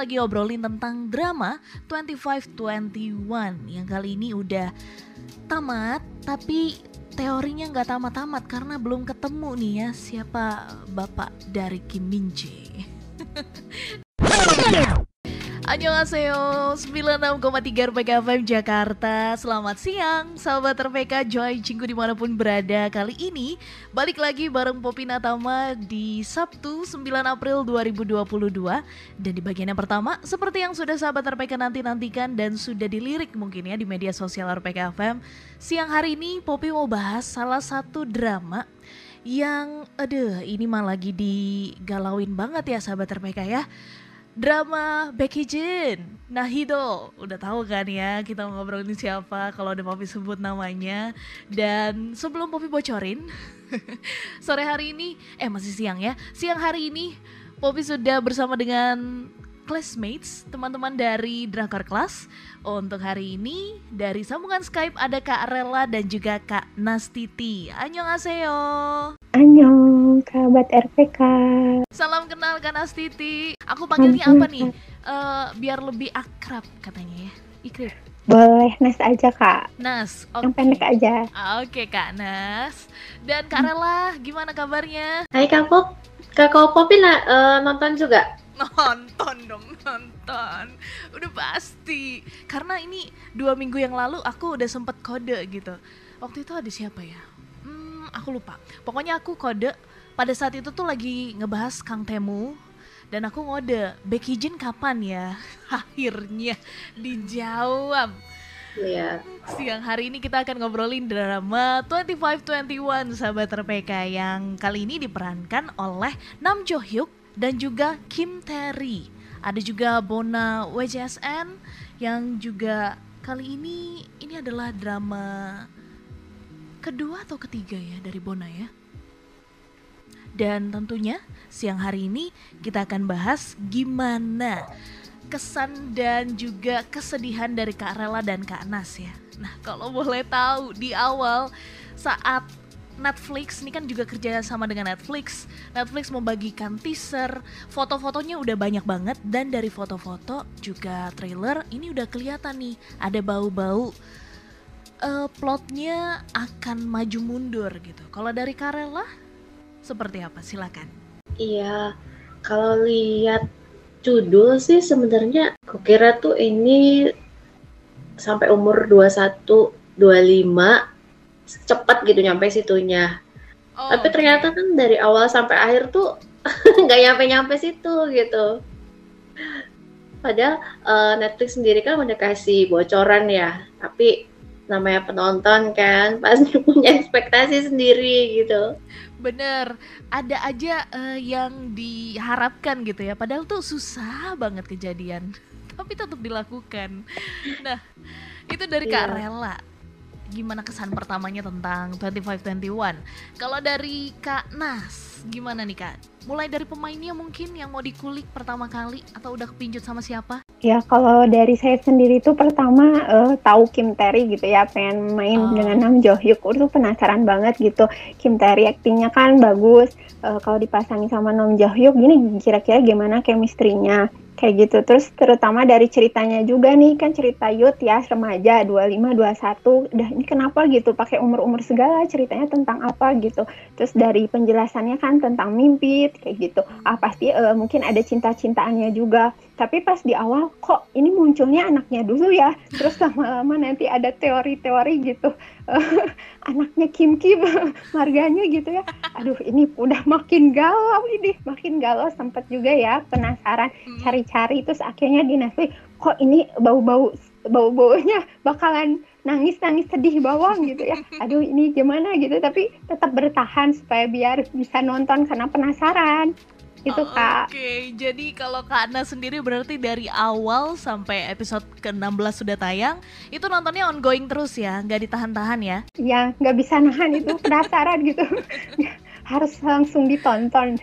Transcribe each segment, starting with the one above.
lagi ngobrolin tentang drama 2521 yang kali ini udah tamat tapi teorinya nggak tamat-tamat karena belum ketemu nih ya siapa bapak dari Kim Min Jae. Annyeonghaseyo 96,3 RPK FM Jakarta. Selamat siang sahabat RPK. Joy Cinggu di mana pun berada. Kali ini balik lagi bareng Popi Natama di Sabtu 9 April 2022 Dan di bagian yang pertama seperti yang sudah sahabat RPK nanti-nantikan Dan sudah dilirik mungkin ya di media sosial RPK FM Siang hari ini Popi mau bahas salah satu drama yang aduh ini mah lagi digalauin banget ya sahabat RPK ya drama Becky Jin, Nahido. Udah tahu kan ya kita mau ngobrolin siapa kalau ada Poppy sebut namanya. Dan sebelum Poppy bocorin, sore hari ini, eh masih siang ya, siang hari ini Poppy sudah bersama dengan classmates, teman-teman dari Drakor Class. Untuk hari ini dari sambungan Skype ada Kak Rela dan juga Kak Nastiti. Annyeonghaseyo. Annyeong, kerabat RPK. Salam kenal Kak Nastiti. Aku panggilnya apa nih? Uh, biar lebih akrab katanya ya. Ikrip. Boleh Nas aja kak. Nas, okay. yang pendek aja. Ah, oke okay, kak Nas. Dan Kak Rela, gimana kabarnya? Hai Kak Pop, Kak Popi uh, nonton juga? Nonton dong, nonton. Udah pasti. Karena ini dua minggu yang lalu aku udah sempet kode gitu. Waktu itu ada siapa ya? Hmm, aku lupa. Pokoknya aku kode pada saat itu tuh lagi ngebahas Kang Temu dan aku ngode Becky Jin kapan ya? Akhirnya dijawab. Iya. Siang hari ini kita akan ngobrolin drama 2521 sahabat RPK yang kali ini diperankan oleh Nam Jo Hyuk dan juga Kim Terry. Ada juga Bona WJSN yang juga kali ini ini adalah drama kedua atau ketiga ya dari Bona ya. Dan tentunya siang hari ini kita akan bahas gimana kesan dan juga kesedihan dari Kak Rela dan Kak Nas ya. Nah kalau boleh tahu di awal saat Netflix ini kan juga kerja sama dengan Netflix. Netflix membagikan teaser, foto-fotonya udah banyak banget dan dari foto-foto juga trailer ini udah kelihatan nih ada bau-bau uh, plotnya akan maju mundur gitu. Kalau dari Karela seperti apa? Silakan. Iya, kalau lihat judul sih sebenarnya kukira tuh ini sampai umur 21 25 cepet gitu nyampe situnya. Oh, Tapi ternyata kan dari awal sampai akhir tuh nggak nyampe-nyampe situ gitu. Padahal uh, Netflix sendiri kan udah kasih bocoran ya, tapi namanya penonton kan pasti punya ekspektasi sendiri gitu. Bener, ada aja uh, yang diharapkan gitu ya, padahal tuh susah banget kejadian, tapi tetap dilakukan. Nah, itu dari yeah. Kak iya. Rela gimana kesan pertamanya tentang 2521? Kalau dari Kak Nas, gimana nih Kak? Mulai dari pemainnya mungkin yang mau dikulik pertama kali atau udah kepincut sama siapa? Ya kalau dari saya sendiri tuh pertama uh, tahu Kim Terry gitu ya pengen main oh. dengan Nam Jo Hyuk tuh penasaran banget gitu Kim Terry aktingnya kan bagus uh, kalau dipasangi sama Nam Jo Hyuk gini kira-kira gimana chemistry-nya kayak gitu. Terus terutama dari ceritanya juga nih kan cerita youth ya remaja 25 21 udah ini kenapa gitu? Pakai umur-umur segala ceritanya tentang apa gitu. Terus dari penjelasannya kan tentang mimpi kayak gitu. Ah pasti uh, mungkin ada cinta-cintaannya juga tapi pas di awal kok ini munculnya anaknya dulu ya? Terus lama-lama nanti ada teori-teori gitu. Uh, anaknya Kim Kim marganya gitu ya. Aduh ini udah makin galau ini. Makin galau sempat juga ya penasaran. Hmm. cari-cari terus akhirnya di Netflix kok ini bau-bau bau-baunya bakalan nangis-nangis sedih bawang gitu ya. Aduh ini gimana gitu. Tapi tetap bertahan supaya biar bisa nonton karena penasaran itu oh, kak. Oke, okay. jadi kalau Kak Ana sendiri berarti dari awal sampai episode ke-16 sudah tayang, itu nontonnya ongoing terus ya, nggak ditahan-tahan ya? Ya, nggak bisa nahan itu penasaran gitu, harus langsung ditonton.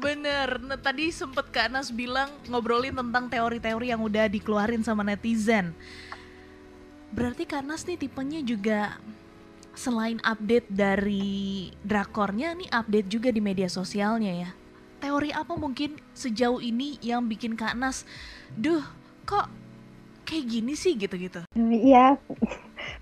Bener, nah, tadi sempet Kak Anas bilang ngobrolin tentang teori-teori yang udah dikeluarin sama netizen. Berarti Kak Anas nih tipenya juga selain update dari drakornya, nih update juga di media sosialnya ya? Teori apa mungkin sejauh ini yang bikin Kak Nas, duh kok kayak gini sih gitu-gitu? Iya,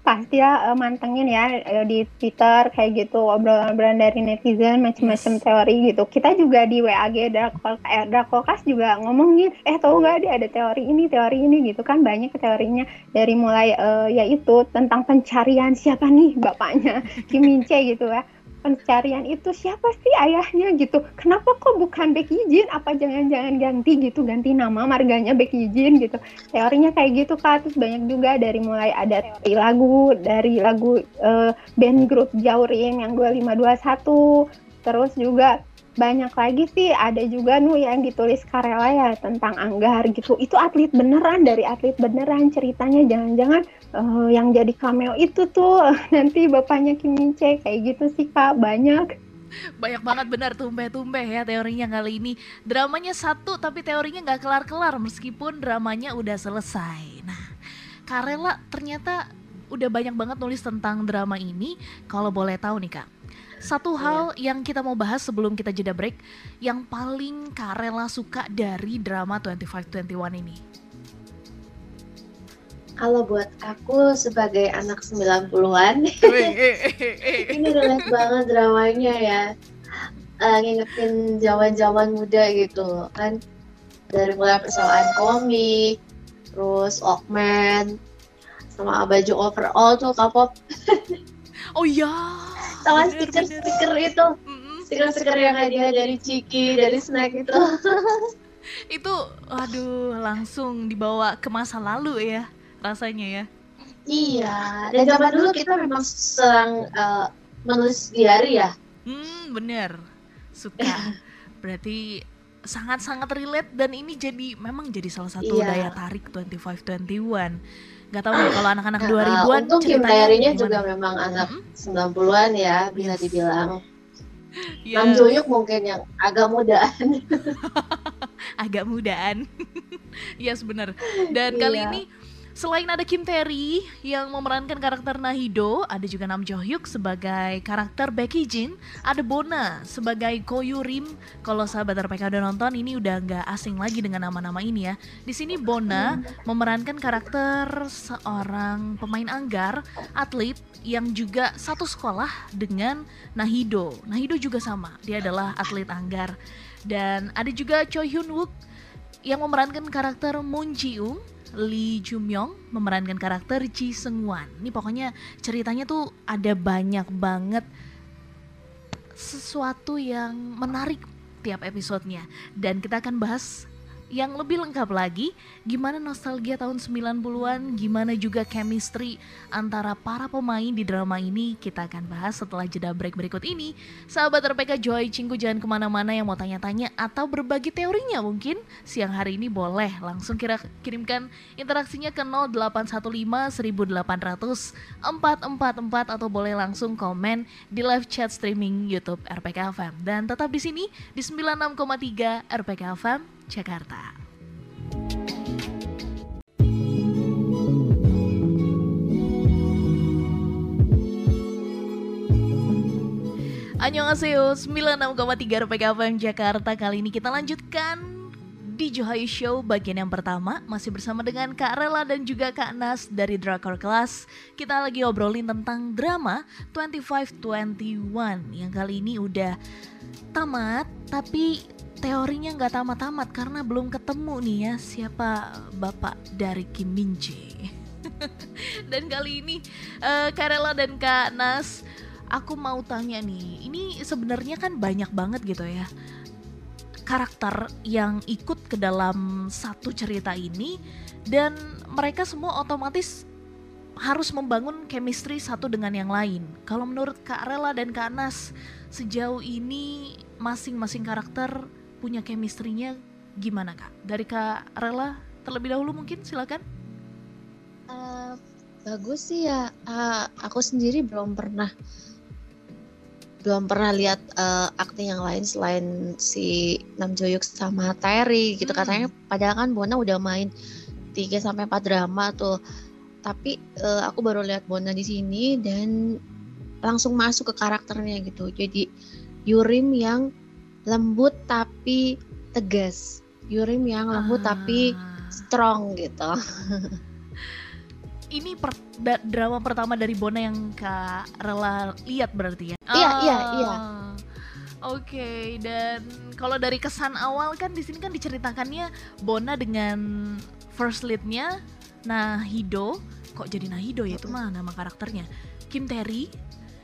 pasti ya uh, mantengin ya uh, di Twitter kayak gitu obrolan-obrolan dari netizen macam-macam Yes. teori gitu. Kita juga di WAG Drakol eh, Drakolkas juga ngomongin, eh tahu nggak dia ada teori ini teori ini gitu kan banyak teorinya dari mulai uh, yaitu tentang pencarian siapa nih bapaknya Kim Min gitu ya. Pencarian itu siapa sih ayahnya gitu? Kenapa kok bukan Becky Jin? Apa jangan-jangan ganti gitu, ganti nama marganya Becky Jin gitu? teorinya kayak gitu kak terus banyak juga dari mulai ada teori lagu dari lagu eh, band grup Jaurim yang 2521 terus juga banyak lagi sih ada juga nu yang ditulis Karela ya tentang Anggar gitu itu atlet beneran dari atlet beneran ceritanya jangan-jangan eh, yang jadi cameo itu tuh nanti bapaknya Kim Min Chae kayak gitu sih kak banyak Banyak banget benar tumpeh-tumpeh ya teorinya kali ini. Dramanya satu tapi teorinya nggak kelar-kelar meskipun dramanya udah selesai. Nah, Karela ternyata udah banyak banget nulis tentang drama ini. Kalau boleh tahu nih kak, satu hal yang kita mau bahas sebelum kita jeda break, yang paling Karela suka dari drama 2521 ini. Kalau buat aku sebagai anak 90-an, ini relate banget dramanya ya. Eh, ngingetin zaman-zaman muda gitu kan. Dari mulai persoalan komik, terus Walkman, sama baju overall tuh kapok oh iya. sama bener, stiker-stiker bener. itu Mm-mm. stiker-stiker yang hadiah dari Ciki dari snack itu Itu, aduh, langsung dibawa ke masa lalu ya rasanya ya. iya dan zaman dulu kita memang sering eh, menulis diary ya Hmm, bener. Suka. Berarti sangat-sangat relate dan ini jadi memang jadi salah satu Iya. daya tarik 2521. Gak tahu nih kalau anak-anak Nah, 2000-an untung Kim Tae-nya juga memang anak Mm-mm. 90-an ya bisa Yes. dibilang Ya, Nam Joyuk mungkin yang agak mudaan agak mudaan. yes, bener. Dan kali Iya. ini Selain ada Kim Tae-ri yang memerankan karakter Nahido, ada juga Nam Jo Hyuk sebagai karakter Becky Jin, ada Bona sebagai Koyu Rim. Kalau sahabat RPK udah nonton, ini udah nggak asing lagi dengan nama-nama ini ya. Di sini Bona memerankan karakter seorang pemain anggar, atlet yang juga satu sekolah dengan Nahido. Nahido juga sama, dia adalah atlet anggar. Dan ada juga Choi Hyun Wook yang memerankan karakter Moon Ji Young Lee Jumyong memerankan karakter Ji Seung Wan. Ini pokoknya ceritanya tuh ada banyak banget sesuatu yang menarik tiap episodenya dan kita akan bahas yang lebih lengkap lagi gimana nostalgia tahun 90-an, gimana juga chemistry antara para pemain di drama ini kita akan bahas setelah jeda break berikut ini. Sahabat RPK Joy Cinggu jangan ke mana-mana yang mau tanya-tanya atau berbagi teorinya mungkin siang hari ini boleh. Langsung kira kirimkan interaksinya ke 0815 1800 444 atau boleh langsung komen di live chat streaming YouTube RPK FM dan tetap di sini di 96,3 RPK FM Jakarta. Annyeonghaseyo 96,3 RPK FM Jakarta. Kali ini kita lanjutkan di Johayu Show bagian yang pertama. Masih bersama dengan Kak Rela dan juga Kak Nas dari Drakor Class Kita lagi obrolin tentang drama 2521 Yang kali ini udah tamat Tapi teorinya nggak tamat-tamat Karena belum ketemu nih ya siapa bapak dari Kim Min Jae Dan kali ini eh, Kak Rela dan Kak Nas aku mau tanya nih, ini sebenarnya kan banyak banget gitu ya karakter yang ikut ke dalam satu cerita ini dan mereka semua otomatis harus membangun chemistry satu dengan yang lain. Kalau menurut Kak Rela dan Kak Nas, sejauh ini masing-masing karakter punya chemistry-nya gimana Kak? Dari Kak Rela terlebih dahulu mungkin silakan. Eh, bagus sih ya. Eh, aku sendiri belum pernah belum pernah lihat eh, akting yang lain selain si Nam Jo Hyuk sama Terry gitu Hmm. katanya. Padahal kan Bona udah main 3 sampai 4 drama tuh. Tapi eh, aku baru lihat Bona di sini dan langsung masuk ke karakternya gitu. Jadi Yurim yang lembut tapi tegas. Yurim yang lembut Ah. tapi strong gitu. Ini per, da- drama pertama dari Bona yang Kak Rela lihat berarti ya? Iya, iya, Ah, iya. Oke, dan kalau dari kesan awal kan di sini kan diceritakannya Bona dengan first leadnya Nahido, kok jadi Nahido ya? Itu mah nama karakternya. Kim Tae-ri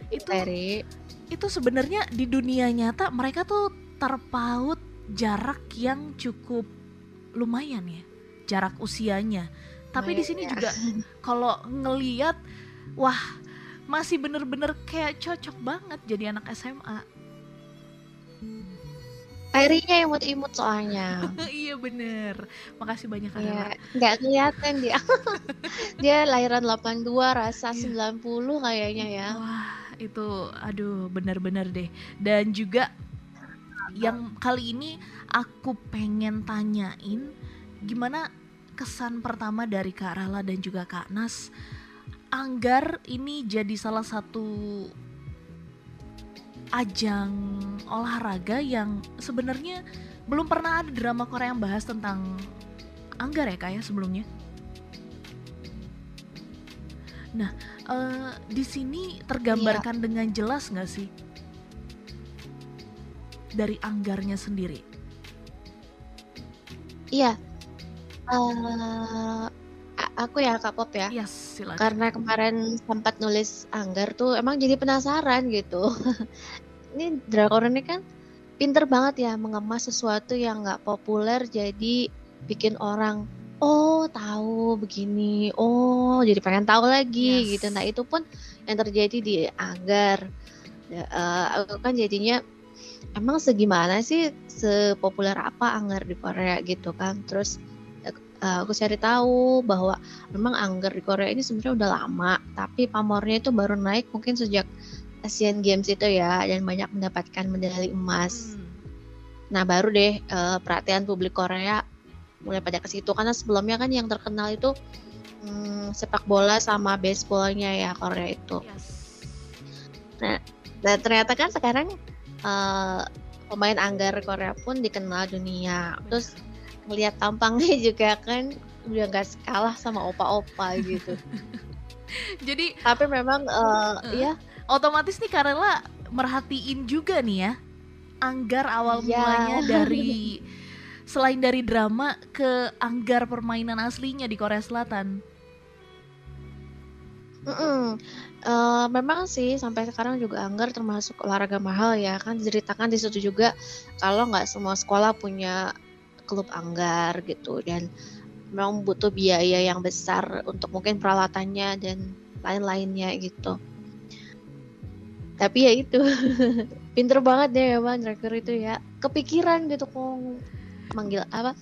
itu dari itu sebenarnya di dunia nyata mereka tuh terpaut jarak yang cukup lumayan ya jarak usianya tapi di sini Lumayan, ya. juga kalau ngeliat wah masih bener-bener kayak cocok banget jadi anak SMA Airinya imut-imut soalnya iya bener makasih banyak Kak Iya, Rela. nggak kelihatan dia. dia lahiran 82, rasa Iya. 90 kayaknya ya. wah itu aduh bener-bener deh dan juga yang kali ini aku pengen tanyain gimana kesan pertama dari Kak Rala dan juga Kak Nas? Anggar ini jadi salah satu ajang olahraga yang sebenarnya belum pernah ada drama Korea yang bahas tentang Anggar ya Kak ya sebelumnya. Nah, eh, di sini tergambarkan dengan jelas nggak sih dari Anggarnya sendiri? Iya. A- aku ya Kak Pop ya. Yes, silakan. Karena kemarin sempat nulis Anggar tuh emang jadi penasaran gitu. ini drakor ini kan pinter banget ya mengemas sesuatu yang nggak populer jadi bikin orang oh tahu begini oh jadi pengen tahu lagi Yes. gitu nah itu pun yang terjadi di Anggar Ya, eh, aku kan jadinya emang segimana sih sepopuler apa Anggar di Korea gitu kan terus eh, aku cari tahu bahwa memang Anggar di Korea ini sebenarnya udah lama tapi pamornya itu baru naik mungkin sejak Asian Games itu ya dan banyak mendapatkan medali emas Hmm. Nah baru deh eh, perhatian publik Korea mulai pada ke situ karena sebelumnya kan yang terkenal itu hmm, sepak bola sama baseballnya ya Korea itu. Yes. Nah ternyata kan sekarang eh, pemain anggar Korea pun dikenal dunia. Terus ngelihat tampangnya juga kan udah gak kalah sama opa-opa gitu. Jadi Tapi memang eh, Eh. ya otomatis nih Karela merhatiin juga nih ya anggar awal Iya. mulanya dari selain dari drama ke anggar permainan aslinya di Korea Selatan. Mm-mm. Eh, memang sih sampai sekarang juga anggar termasuk olahraga mahal ya. Kan diceritakan di situ juga kalau nggak semua sekolah punya klub anggar gitu. Dan memang butuh biaya yang besar untuk mungkin peralatannya dan lain-lainnya gitu. Tapi ya itu pinter banget deh memang driver itu ya. Kepikiran gitu kok manggil apa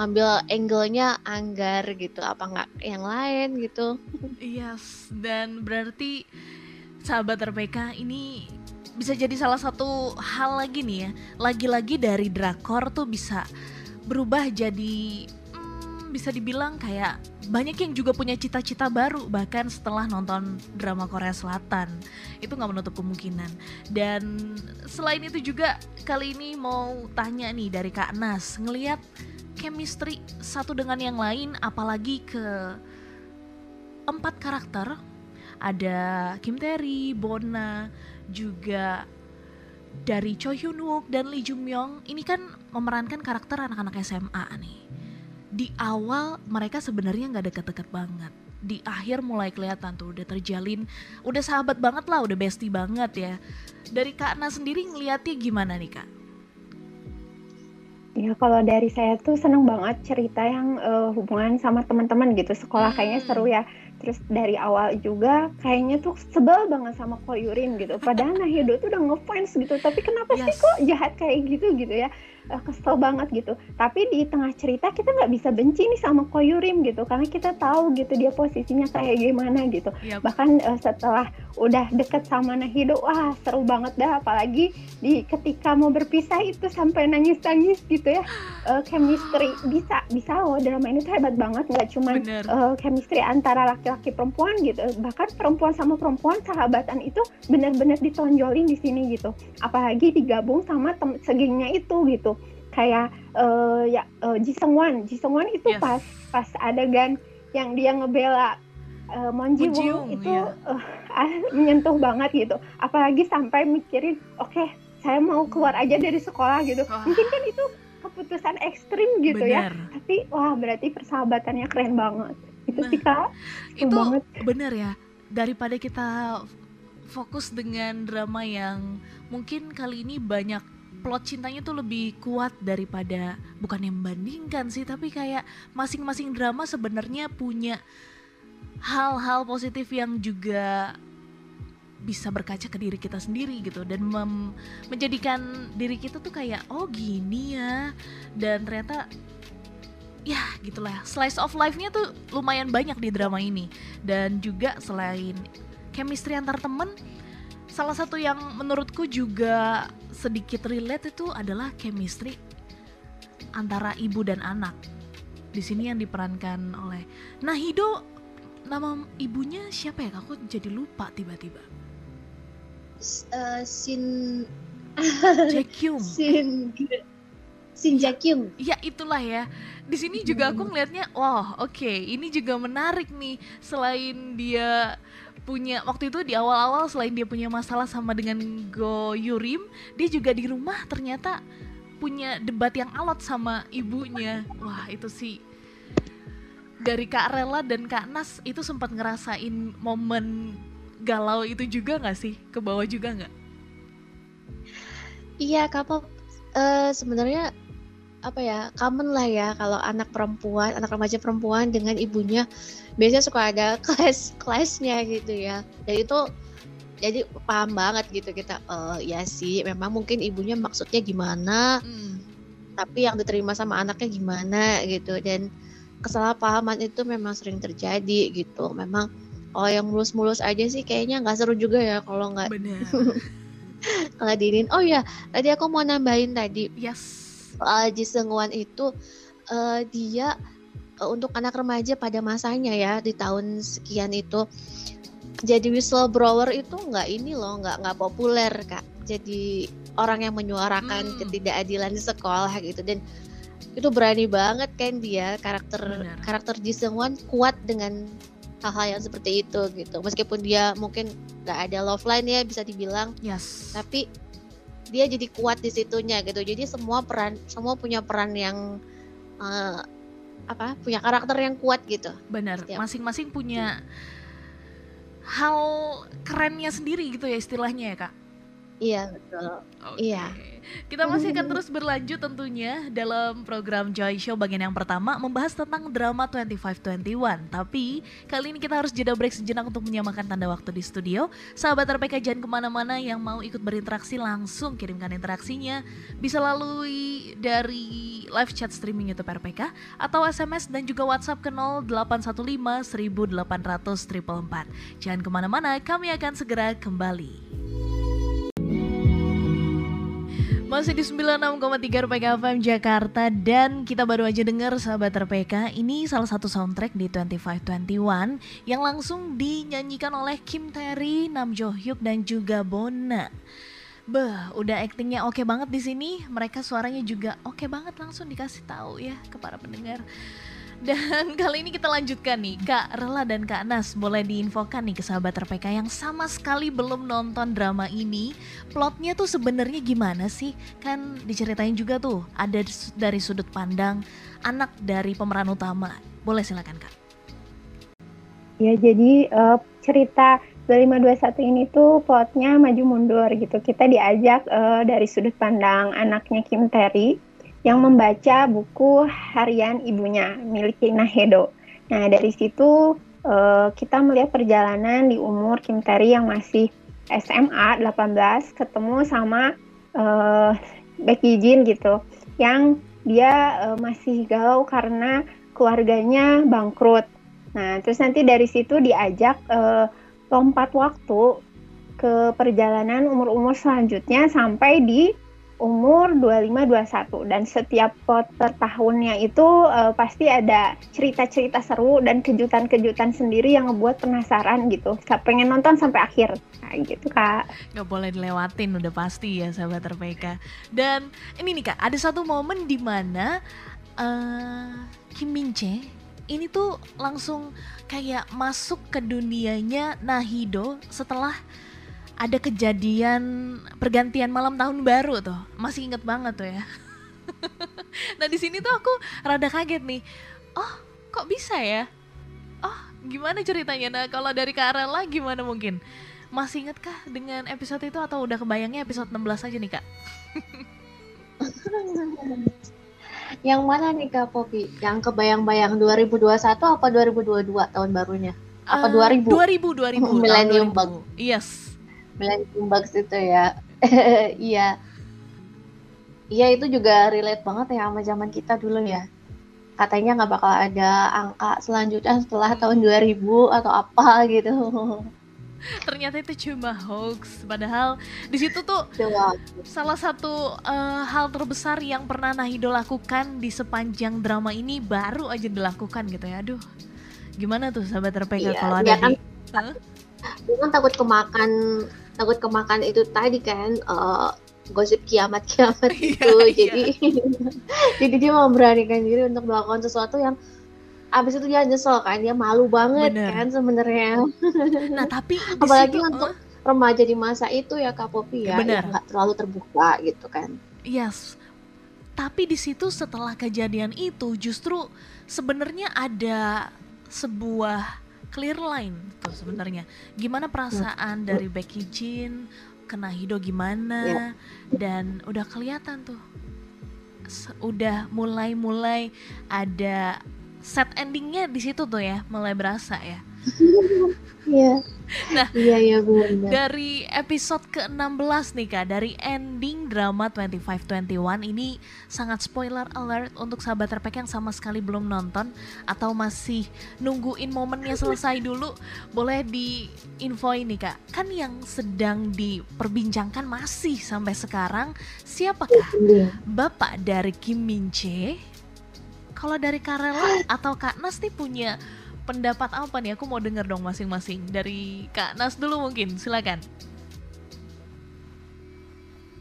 ngambil angle-nya anggar gitu apa nggak yang lain gitu. Yes, dan berarti sahabat RPK ini bisa jadi salah satu hal lagi nih ya. Lagi-lagi dari drakor tuh bisa berubah jadi hmm, bisa dibilang kayak banyak yang juga punya cita-cita baru bahkan setelah nonton drama Korea Selatan. Itu nggak menutup kemungkinan. Dan selain itu juga kali ini mau tanya nih dari Kak Nas, ngelihat chemistry satu dengan yang lain apalagi ke empat karakter ada Kim Tae-ri, Bona, juga dari Choi Hyun Wook dan Lee Jung Myung ini kan memerankan karakter anak-anak SMA nih. Di awal mereka sebenarnya nggak deket-deket banget. Di akhir mulai kelihatan tuh udah terjalin, udah sahabat banget lah, udah bestie banget ya. Dari Kak Na sendiri ngeliatnya gimana nih Kak? Ya kalau dari saya tuh seneng banget cerita yang eh, hubungan sama teman-teman gitu sekolah kayaknya Hmm. seru ya. Terus dari awal juga kayaknya tuh sebel banget sama Ko Yurin gitu. Padahal Nahido tuh udah ngefans gitu. Tapi kenapa sih Yes. kok jahat kayak gitu gitu ya? Eh, kesel banget gitu. Tapi di tengah cerita kita nggak bisa benci nih sama Ko Yurin gitu karena kita tahu gitu dia posisinya kayak gimana gitu. Yap. Bahkan eh, setelah udah deket sama Nahido, wah seru banget dah. Apalagi di ketika mau berpisah itu sampai nangis-nangis gitu ya. Eh, chemistry bisa bisa loh drama ini tuh hebat banget nggak cuma eh, chemistry antara laki-laki perempuan gitu bahkan perempuan sama perempuan sahabatan itu benar-benar ditonjolin di sini gitu apalagi digabung sama segengnya itu gitu kayak uh, ya uh, Jisung Wan Jisung Wan itu yes. pas pas adegan yang dia ngebela uh, Mon Ji Won itu yeah. uh, menyentuh banget gitu apalagi sampai mikirin oke okay, saya mau keluar aja dari sekolah gitu oh. mungkin kan itu keputusan ekstrim gitu ya. bener. ya tapi wah berarti persahabatannya keren banget itu nah, sih kak itu banget. bener ya daripada kita fokus dengan drama yang mungkin kali ini banyak plot cintanya tuh lebih kuat daripada bukan yang membandingkan sih tapi kayak masing-masing drama sebenarnya punya hal-hal positif yang juga bisa berkaca ke diri kita sendiri gitu. Dan menjadikan diri kita tuh kayak oh gini ya. Dan ternyata ya gitulah. Slice of life-nya tuh lumayan banyak di drama ini. Dan juga selain chemistry antar temen salah satu yang menurutku juga sedikit relate itu adalah chemistry antara ibu dan anak di sini yang diperankan oleh Nahido nama ibunya siapa ya aku jadi lupa tiba-tiba uh, Sin Jaekyung. Sin Sin Jaekyung. Ya itulah ya. Di sini juga aku ngelihatnya, wah oke, okay, ini juga menarik nih. Selain dia punya waktu itu di awal-awal selain dia punya masalah sama dengan Go Yurim, dia juga di rumah ternyata punya debat yang alot sama ibunya. Wah, itu sih dari Kak Rela dan Kak Nas itu sempat ngerasain momen galau itu juga nggak sih ke bawah juga nggak? Iya Kak Pop uh, sebenarnya apa ya common lah ya kalau anak perempuan anak remaja perempuan dengan ibunya biasanya suka ada kelas kelasnya gitu ya. Dan itu jadi paham banget gitu kita uh, ya sih memang mungkin ibunya maksudnya gimana hmm. tapi yang diterima sama anaknya gimana gitu. Dan kesalahpahaman itu memang sering terjadi gitu. Memang oh yang mulus-mulus aja sih kayaknya nggak seru juga ya kalau nggak kalau diinin oh ya tadi aku mau nambahin tadi. Yes uh, Ji itu uh, dia uh, untuk anak remaja pada masanya ya di tahun sekian itu. Jadi whistleblower itu nggak ini loh nggak nggak populer kak. Jadi orang yang menyuarakan hmm. ketidakadilan di sekolah gitu. Dan itu berani banget kan dia karakter Benar. karakter Ji kuat dengan hal-hal yang seperti itu gitu. Meskipun dia mungkin nggak ada love line ya bisa dibilang. Yes. Tapi dia jadi kuat di situnya gitu. Jadi semua peran semua punya peran yang uh, apa punya karakter yang kuat gitu. Benar masing-masing punya hal kerennya sendiri gitu ya istilahnya ya kak Iya betul. Okay. Iya. Kita masih akan terus berlanjut tentunya dalam program Joy Show bagian yang pertama membahas tentang drama 2521. Tapi kali ini kita harus jeda break sejenak untuk menyamakan tanda waktu di studio. Sahabat RPK jangan ke mana-mana yang mau ikut berinteraksi langsung kirimkan interaksinya. Bisa lalui dari live chat streaming YouTube RPK atau SMS dan juga WhatsApp ke 0815 1800 444. Jangan ke mana-mana, kami akan segera kembali. Masih di 96,3 RPK FM Jakarta dan kita baru aja dengar sahabat RPK ini salah satu soundtrack di 2521 yang langsung dinyanyikan oleh Kim Tae Nam Jo Hyuk dan juga Bona. Beh, udah aktingnya oke okay banget di sini. Mereka suaranya juga oke okay banget langsung dikasih tahu ya ke para pendengar. Dan kali ini kita lanjutkan nih, Kak Rela dan Kak Nas boleh diinfokan nih ke sahabat RPK yang sama sekali belum nonton drama ini. Plotnya tuh sebenarnya gimana sih? Kan diceritain juga tuh, ada dari sudut pandang anak dari pemeran utama. Boleh silakan Kak. Ya, jadi uh, cerita 2521 ini tuh plotnya maju mundur gitu. Kita diajak uh, dari sudut pandang anaknya Kim Terry yang membaca buku harian ibunya milik Nahedo. Nah dari situ uh, kita melihat perjalanan di umur Kim Terry yang masih SMA 18 ketemu sama uh, Becky Jin gitu yang dia uh, masih galau karena keluarganya bangkrut. Nah terus nanti dari situ diajak uh, lompat waktu ke perjalanan umur-umur selanjutnya sampai di umur 25-21 dan setiap per tahunnya itu uh, pasti ada cerita-cerita seru dan kejutan-kejutan sendiri yang ngebuat penasaran gitu. Pengen nonton sampai akhir. Nah, gitu kak. Gak boleh dilewatin udah pasti ya sahabat RPK. Dan ini nih kak, ada satu momen di mana uh, Kim Min Jae ini tuh langsung kayak masuk ke dunianya Nahido setelah ada kejadian pergantian malam tahun baru tuh. Masih inget banget tuh ya. Nah di sini tuh aku rada kaget nih. Oh kok bisa ya? Oh gimana ceritanya? Nah kalau dari Kak Arela gimana mungkin? Masih inget kah dengan episode itu atau udah kebayangnya episode 16 aja nih kak? Yang mana nih kak Popi yang kebayang-bayang 2021 apa 2022 tahun barunya? Apa uh, 2000 2000 2000 Millennium Bug. Yes Millennium Bugs itu ya. Iya. Iya itu juga relate banget ya sama zaman kita dulu ya. Katanya nggak bakal ada angka selanjutnya setelah tahun 2000 atau apa gitu. Ternyata itu cuma hoax. Padahal di situ tuh Cuma. salah satu uh, hal terbesar yang pernah Nahido lakukan di sepanjang drama ini baru aja dilakukan gitu ya. Aduh gimana tuh sahabat RPK iya, kalau ada kan, di huh? kan takut kemakan takut kemakan itu tadi kan uh, gosip kiamat kiamat itu. Iya, jadi jadi dia memberanikan diri untuk melakukan sesuatu yang abis itu dia nyesel kan dia malu banget Bener. kan sebenarnya. Nah tapi apalagi situ, untuk uh, remaja di masa itu ya kak Popi ya nggak terlalu terbuka gitu kan. Yes. Tapi di situ setelah kejadian itu justru sebenarnya ada sebuah clear line tuh sebenarnya. Gimana perasaan dari Becky Jean, kena Hido gimana yeah. dan udah kelihatan tuh. Udah mulai-mulai ada set endingnya di situ tuh ya, mulai berasa ya. Iya. Nah, iya benar. Dari episode ke-16 nih Kak, dari ending drama 2521 ini sangat spoiler alert untuk sahabat terpek yang sama sekali belum nonton atau masih nungguin momennya selesai dulu, boleh di info ini Kak. Kan yang sedang diperbincangkan masih sampai sekarang siapakah iya. Bapak dari Kim Min Jae? Kalau dari Karela atau Kak Nas nih punya pendapat apa nih? Aku mau denger dong masing-masing. Dari Kak Nas dulu mungkin, silakan.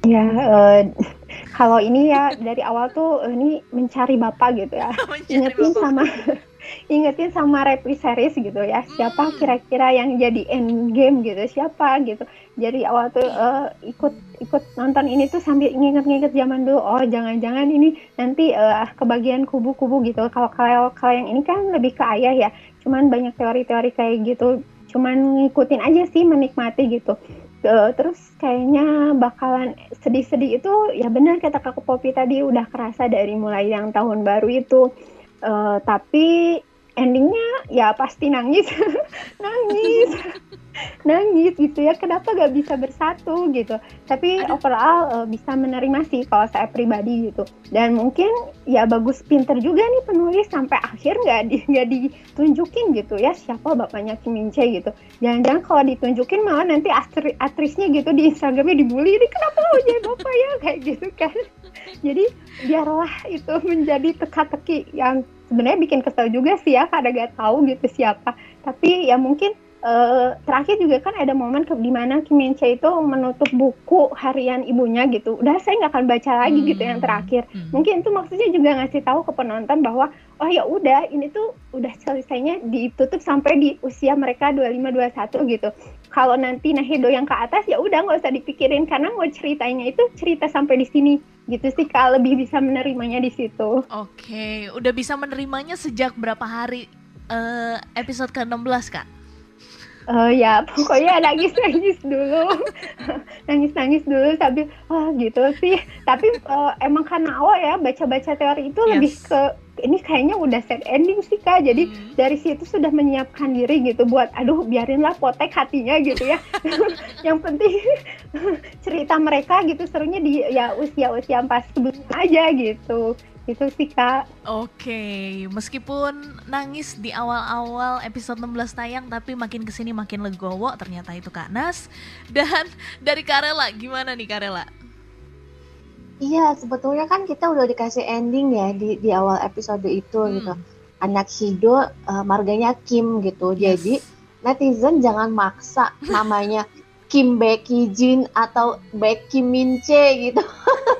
Ya, uh, kalau ini ya dari awal tuh ini mencari bapak gitu ya. ingetin bapak. sama ingetin sama reply series gitu ya. Siapa hmm. kira-kira yang jadi end game gitu? Siapa gitu. Jadi awal tuh uh, ikut ikut nonton ini tuh sambil nginget-nginget zaman dulu. Oh, jangan-jangan ini nanti uh, kebagian kubu-kubu gitu. Kalau kalau kalau yang ini kan lebih ke ayah ya cuman banyak teori-teori kayak gitu cuman ngikutin aja sih menikmati gitu uh, terus kayaknya bakalan sedih-sedih itu ya benar kata kakak Popi tadi udah kerasa dari mulai yang tahun baru itu uh, tapi endingnya ya pasti nangis. Nangis. Nangis gitu ya. Kenapa gak bisa bersatu gitu? Tapi Aduh. overall uh, bisa menerima sih kalau saya pribadi gitu. Dan mungkin ya bagus pinter juga nih penulis sampai akhir nggak di, gak ditunjukin gitu ya siapa bapaknya Kim Min Jae gitu. Jangan-jangan kalau ditunjukin malah nanti aktrisnya gitu di Instagramnya dibully. Ini kenapa lo jadi bapak ya? Kayak gitu kan jadi biarlah itu menjadi teka-teki yang sebenarnya bikin kesel juga sih ya karena gak tahu gitu siapa. Tapi ya mungkin uh, terakhir juga kan ada momen ke di mana Kim Min Chae itu menutup buku harian ibunya gitu udah saya nggak akan baca lagi hmm. gitu yang terakhir hmm. mungkin itu maksudnya juga ngasih tahu ke penonton bahwa oh ya udah ini tuh udah selesainya ditutup sampai di usia mereka 25 21 gitu kalau nanti Nahedo yang ke atas ya udah nggak usah dipikirin karena mau ceritanya itu cerita sampai di sini gitu sih kak lebih bisa menerimanya di situ. Oke, udah bisa menerimanya sejak berapa hari uh, episode ke-16 kak? Uh, ya pokoknya nangis nangis dulu. Nangis nangis dulu sambil wah gitu sih. Tapi uh, emang karena awal ya baca baca teori itu yes. lebih ke ini kayaknya udah set ending sih kak. Jadi hmm. dari situ sudah menyiapkan diri gitu buat aduh biarinlah potek hatinya gitu ya. Yang penting cerita mereka gitu serunya di ya usia usia pas sebelum aja gitu itu sih kak oke meskipun nangis di awal-awal episode 16 tayang tapi makin ke sini makin legowo ternyata itu kak Nas dan dari Karela gimana nih Karela Iya, sebetulnya kan kita udah dikasih ending ya di di awal episode itu Hmm. gitu. Anak Hido uh, marganya Kim gitu. Jadi netizen jangan maksa namanya Kim Becky Jin atau Becky Minche gitu.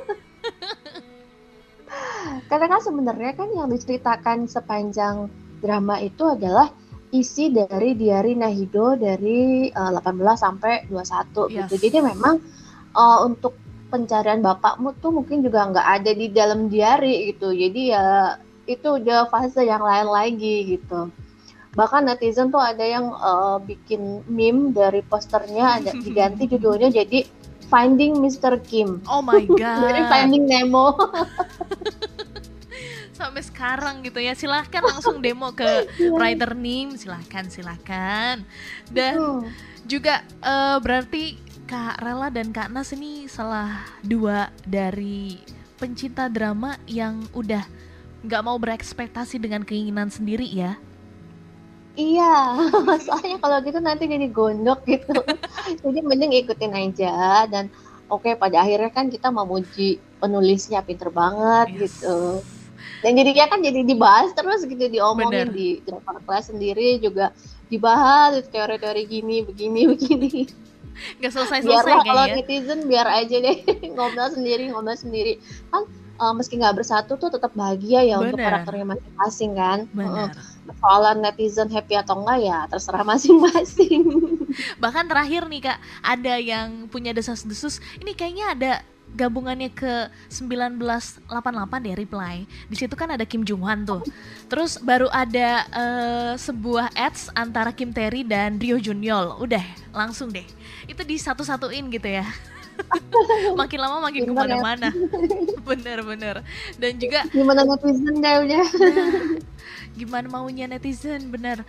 Karena kan sebenarnya kan yang diceritakan sepanjang drama itu adalah isi dari diari Nahido dari uh, 18 sampai 21 gitu. Yes. Jadi memang uh, untuk pencarian bapakmu tuh mungkin juga nggak ada di dalam diari gitu. Jadi ya itu udah fase yang lain lagi gitu. Bahkan netizen tuh ada yang uh, bikin meme dari posternya ada diganti judulnya jadi Finding Mr. Kim Oh my dari god. Finding Nemo. Sampai sekarang gitu ya. Silahkan langsung demo ke writer Nim. Silahkan, silahkan. Dan juga eh, berarti Kak Rela dan Kak Nas ini salah dua dari pencinta drama yang udah nggak mau berekspektasi dengan keinginan sendiri ya. Iya, soalnya kalau gitu nanti jadi gondok gitu. jadi mending ikutin aja dan oke pada akhirnya kan kita memuji penulisnya pinter banget Yes. gitu. Dan jadinya kan jadi dibahas terus gitu diomongin Bener. di drama kelas sendiri juga dibahas teori-teori gini begini begini. Nggak selesai biar selesai lah kalau kayaknya. netizen biar aja deh ngobrol sendiri ngobrol sendiri kan eh, meski nggak bersatu tuh tetap bahagia ya untuk Bener. karakternya masing-masing kan. Heeh. Benar. Soalan netizen happy atau enggak ya terserah masing-masing. Bahkan terakhir nih Kak, ada yang punya desas-desus. Ini kayaknya ada gabungannya ke 1988 deh reply. Di situ kan ada Kim Jung Hwan tuh. Terus baru ada eh, sebuah ads antara Kim Tae-ri dan Rio Junyol. Udah, langsung deh. Itu di satu-satuin gitu ya. makin lama makin ya. ke mana-mana. Bener-bener. Dan juga Gimana netizen udah. Nah, gimana maunya netizen bener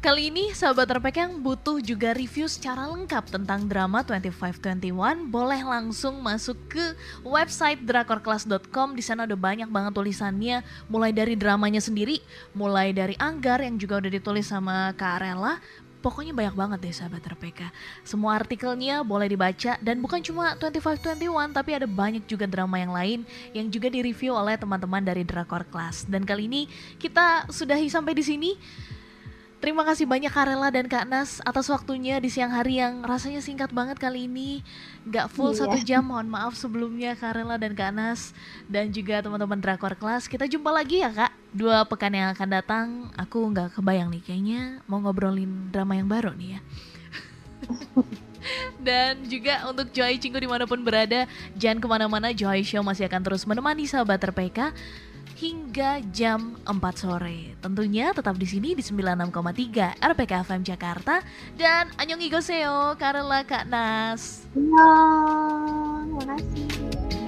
Kali ini sahabat RPK yang butuh juga review secara lengkap tentang drama 2521 boleh langsung masuk ke website drakorclass.com di sana ada banyak banget tulisannya. Mulai dari dramanya sendiri mulai dari Anggar yang juga udah ditulis sama Kak Rela Pokoknya banyak banget deh sahabat RPK Semua artikelnya boleh dibaca. Dan bukan cuma 2521 tapi ada banyak juga drama yang lain yang juga direview oleh teman-teman dari Drakor Class. Dan kali ini kita sudahi sampai di sini. Terima kasih banyak Karela dan Kak Nas atas waktunya di siang hari yang rasanya singkat banget kali ini. Gak full Iya. satu jam, mohon maaf sebelumnya Karela dan Kak Nas. Dan juga teman-teman Drakor Class. Kita jumpa lagi ya Kak. Dua pekan yang akan datang, aku nggak kebayang nih kayaknya mau ngobrolin drama yang baru nih ya. Dan juga untuk Joy Cinggu di mana pun berada, jangan ke mana-mana, Joy Show masih akan terus menemani sahabat RPK hingga jam 4 sore. Tentunya tetap di sini di 96,3 RPK FM Jakarta dan Anyong Igoseo, Karela Kak Nas. Iya, makasih.